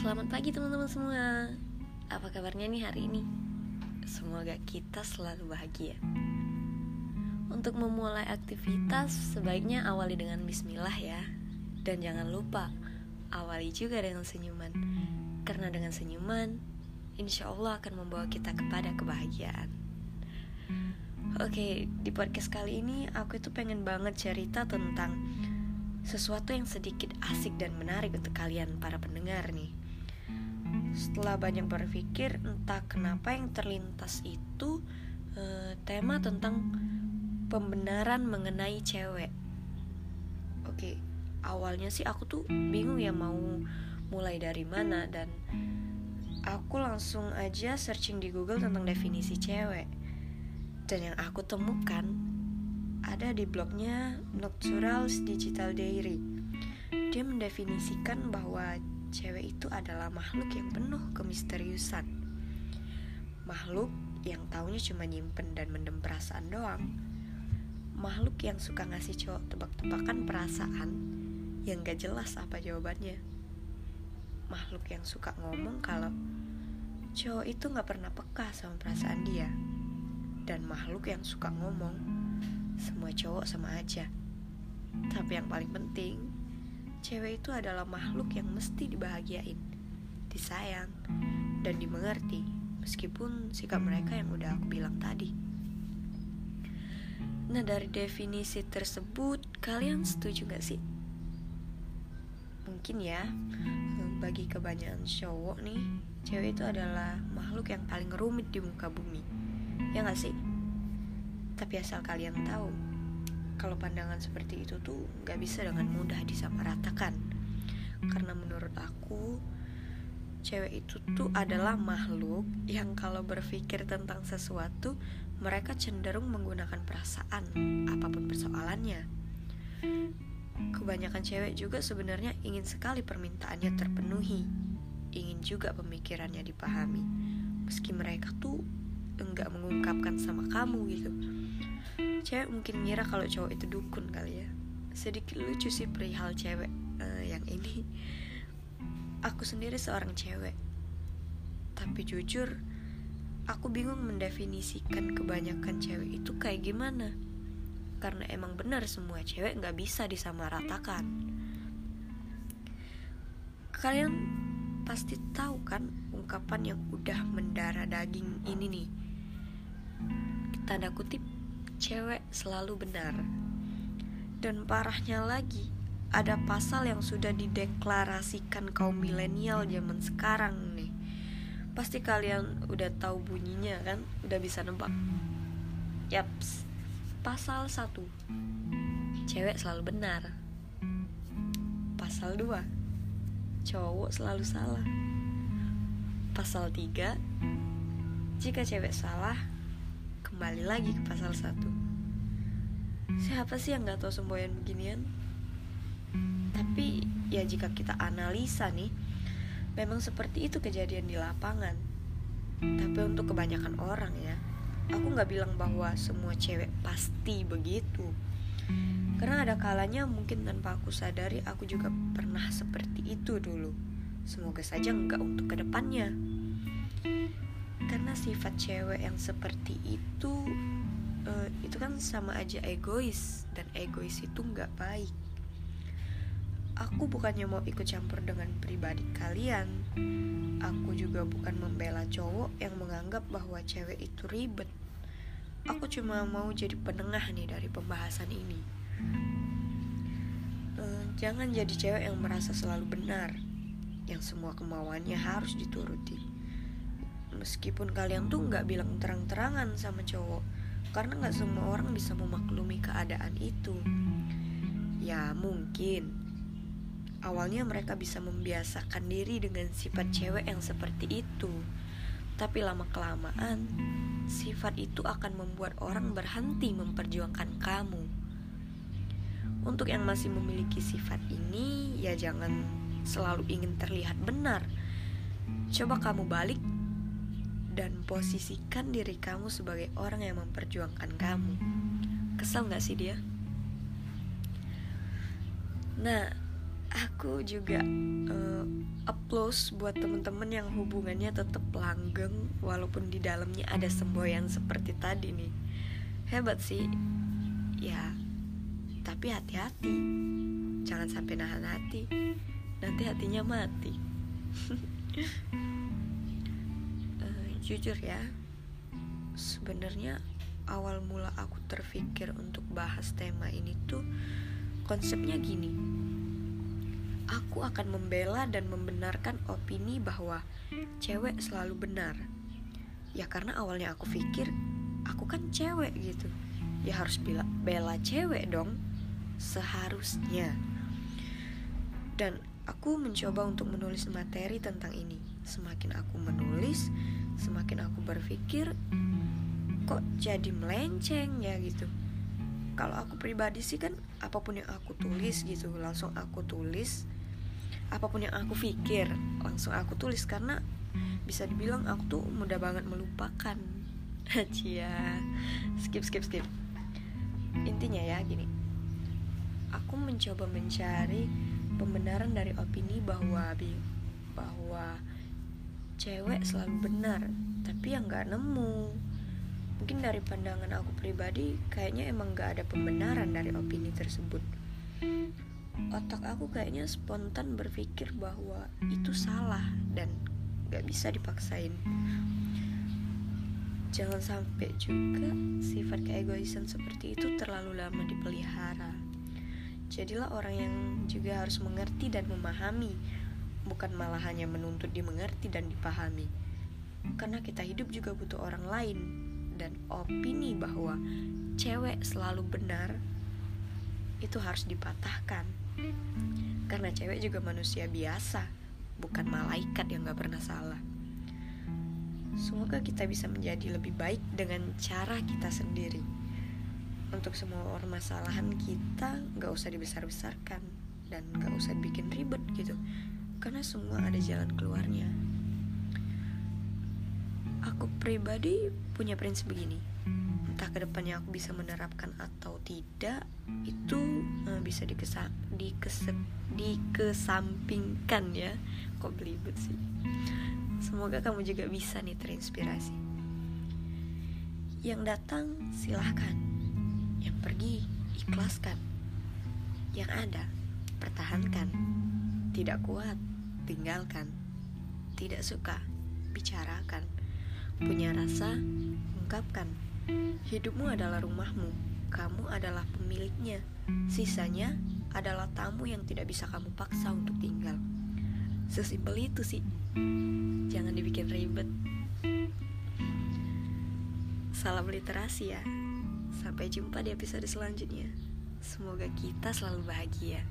Selamat pagi teman-teman semua. Apa kabarnya nih hari ini? Semoga kita selalu bahagia. Untuk memulai aktivitas Sebaiknya awali dengan bismillah ya. Dan jangan lupa Awali juga dengan senyuman. Karena dengan senyuman Insya Allah akan membawa kita kepada kebahagiaan. Oke, di podcast kali ini aku itu pengen banget cerita tentang sesuatu yang sedikit asik dan menarik untuk kalian para pendengar nih. Setelah banyak berpikir, entah kenapa yang terlintas itu uh, tema tentang pembenaran mengenai cewek. Oke, awalnya sih aku tuh bingung ya mau mulai dari mana dan aku langsung aja searching di Google tentang definisi cewek. Dan yang aku temukan ada di blognya Nocturals Digital Diary. Dia mendefinisikan bahwa cewek itu adalah makhluk yang penuh kemisteriusan. Makhluk yang taunya cuma nyimpen dan mendem perasaan doang. Makhluk yang suka ngasih cowok tebak-tebakan perasaan yang gak jelas apa jawabannya. Makhluk yang suka ngomong kalau cowok itu gak pernah peka sama perasaan dia dan makhluk yang suka ngomong, semua cowok sama aja. Tapi yang paling penting, cewek itu adalah makhluk yang mesti dibahagiain, disayang, dan dimengerti, meskipun sikap mereka yang udah aku bilang tadi. Nah dari definisi tersebut, kalian setuju gak sih? Mungkin ya, bagi kebanyakan cowok nih, cewek itu adalah makhluk yang paling rumit di muka bumi Ya gak sih? Tapi asal kalian tahu, kalau pandangan seperti itu tuh gak bisa dengan mudah disamaratakan. Karena menurut aku, cewek itu tuh adalah makhluk yang kalau berpikir tentang sesuatu, mereka cenderung menggunakan perasaan apa pun persoalannya. Kebanyakan cewek juga sebenarnya ingin sekali permintaannya terpenuhi, ingin juga pemikirannya dipahami, meski mereka tuh enggak mengungkapkan sama kamu gitu cewek mungkin ngira kalau cowok itu dukun kali ya. Sedikit lucu sih perihal cewek uh, yang ini. Aku sendiri seorang cewek. Tapi jujur aku bingung mendefinisikan kebanyakan cewek itu kayak gimana. Karena emang benar semua cewek nggak bisa disamaratakan. Kalian pasti tahu kan ungkapan yang udah mendarah daging ini nih? Tanda kutip cewek selalu benar. Dan parahnya lagi, ada pasal yang sudah dideklarasikan kaum milenial zaman sekarang nih. Pasti kalian udah tahu bunyinya kan? Udah bisa nebak. Yaps. Pasal 1. Cewek selalu benar. Pasal 2. Cowok selalu salah. Pasal 3. Jika cewek salah, kembali lagi ke pasal 1 Siapa sih yang gak tahu semboyan beginian? Tapi ya jika kita analisa nih Memang seperti itu kejadian di lapangan. Tapi untuk kebanyakan orang ya Aku gak bilang bahwa semua cewek pasti begitu. Karena ada kalanya mungkin tanpa aku sadari Aku juga pernah seperti itu dulu. Semoga saja enggak untuk ke depannya karena sifat cewek yang seperti itu uh, itu kan sama aja egois dan egois itu nggak baik. Aku bukannya mau ikut campur dengan pribadi kalian. Aku juga bukan membela cowok yang menganggap bahwa cewek itu ribet. Aku cuma mau jadi penengah nih dari pembahasan ini. Uh, jangan jadi cewek yang merasa selalu benar yang semua kemauannya harus dituruti meskipun kalian tuh nggak bilang terang-terangan sama cowok karena nggak semua orang bisa memaklumi keadaan itu. Ya mungkin. Awalnya mereka bisa membiasakan diri dengan sifat cewek yang seperti itu. Tapi lama kelamaan sifat itu akan membuat orang berhenti memperjuangkan kamu. Untuk yang masih memiliki sifat ini ya jangan selalu ingin terlihat benar. Coba kamu balik dan posisikan diri kamu sebagai orang yang memperjuangkan kamu. Kesel gak sih dia? Nah, aku juga uh, applause buat temen-temen yang hubungannya tetap langgeng walaupun di dalamnya ada semboyan seperti tadi nih. Hebat sih. Ya tapi hati-hati. Jangan sampai nahan hati. Nanti hatinya mati jujur ya sebenarnya awal mula aku terpikir untuk bahas tema ini tuh konsepnya gini. Aku akan membela dan membenarkan opini bahwa cewek selalu benar. Ya karena awalnya aku pikir aku kan cewek gitu. Ya harus bela, bela cewek dong seharusnya. Dan aku mencoba untuk menulis materi tentang ini. Semakin aku menulis semakin aku berpikir kok jadi melenceng ya gitu. Kalau aku pribadi sih kan apa pun yang aku tulis gitu langsung aku tulis. Apa pun yang aku pikir langsung aku tulis. Karena bisa dibilang aku tuh mudah banget melupakan. Cia skip skip skip. Intinya ya gini. Aku mencoba mencari pembenaran dari opini bahwa bahwa cewek selalu benar tapi yang nggak nemu. Mungkin dari pandangan aku pribadi kayaknya emang gak ada pembenaran dari opini tersebut. Otak aku kayaknya spontan berpikir bahwa itu salah dan gak bisa dipaksain. Jangan sampai juga sifat keegoisan seperti itu terlalu lama dipelihara. Jadilah orang yang juga harus mengerti dan memahami bukan malah hanya menuntut dimengerti dan dipahami. Karena kita hidup juga butuh orang lain dan opini bahwa cewek selalu benar itu harus dipatahkan. Karena cewek juga manusia biasa bukan malaikat yang gak pernah salah. Semoga kita bisa menjadi lebih baik dengan cara kita sendiri. Untuk semua permasalahan kita gak usah dibesar-besarkan dan gak usah bikin ribet gitu karena semua ada jalan keluarnya. Aku pribadi punya prinsip begini. Entah ke depannya aku bisa menerapkan atau tidak itu uh, bisa dikesa dikese dikesampingkan ya. Kok belibet sih? Semoga kamu juga bisa nih terinspirasi. Yang datang silahkan. Yang pergi ikhlaskan. Yang ada pertahankan. Tidak kuat tinggalkan tidak suka bicarakan punya rasa, ungkapkan. Hidupmu adalah rumahmu, kamu adalah pemiliknya. Sisanya adalah tamu yang tidak bisa kamu paksa untuk tinggal. Sesimpel itu sih. Jangan dibikin ribet. Salam literasi ya. Sampai jumpa di episode selanjutnya. Semoga kita selalu bahagia.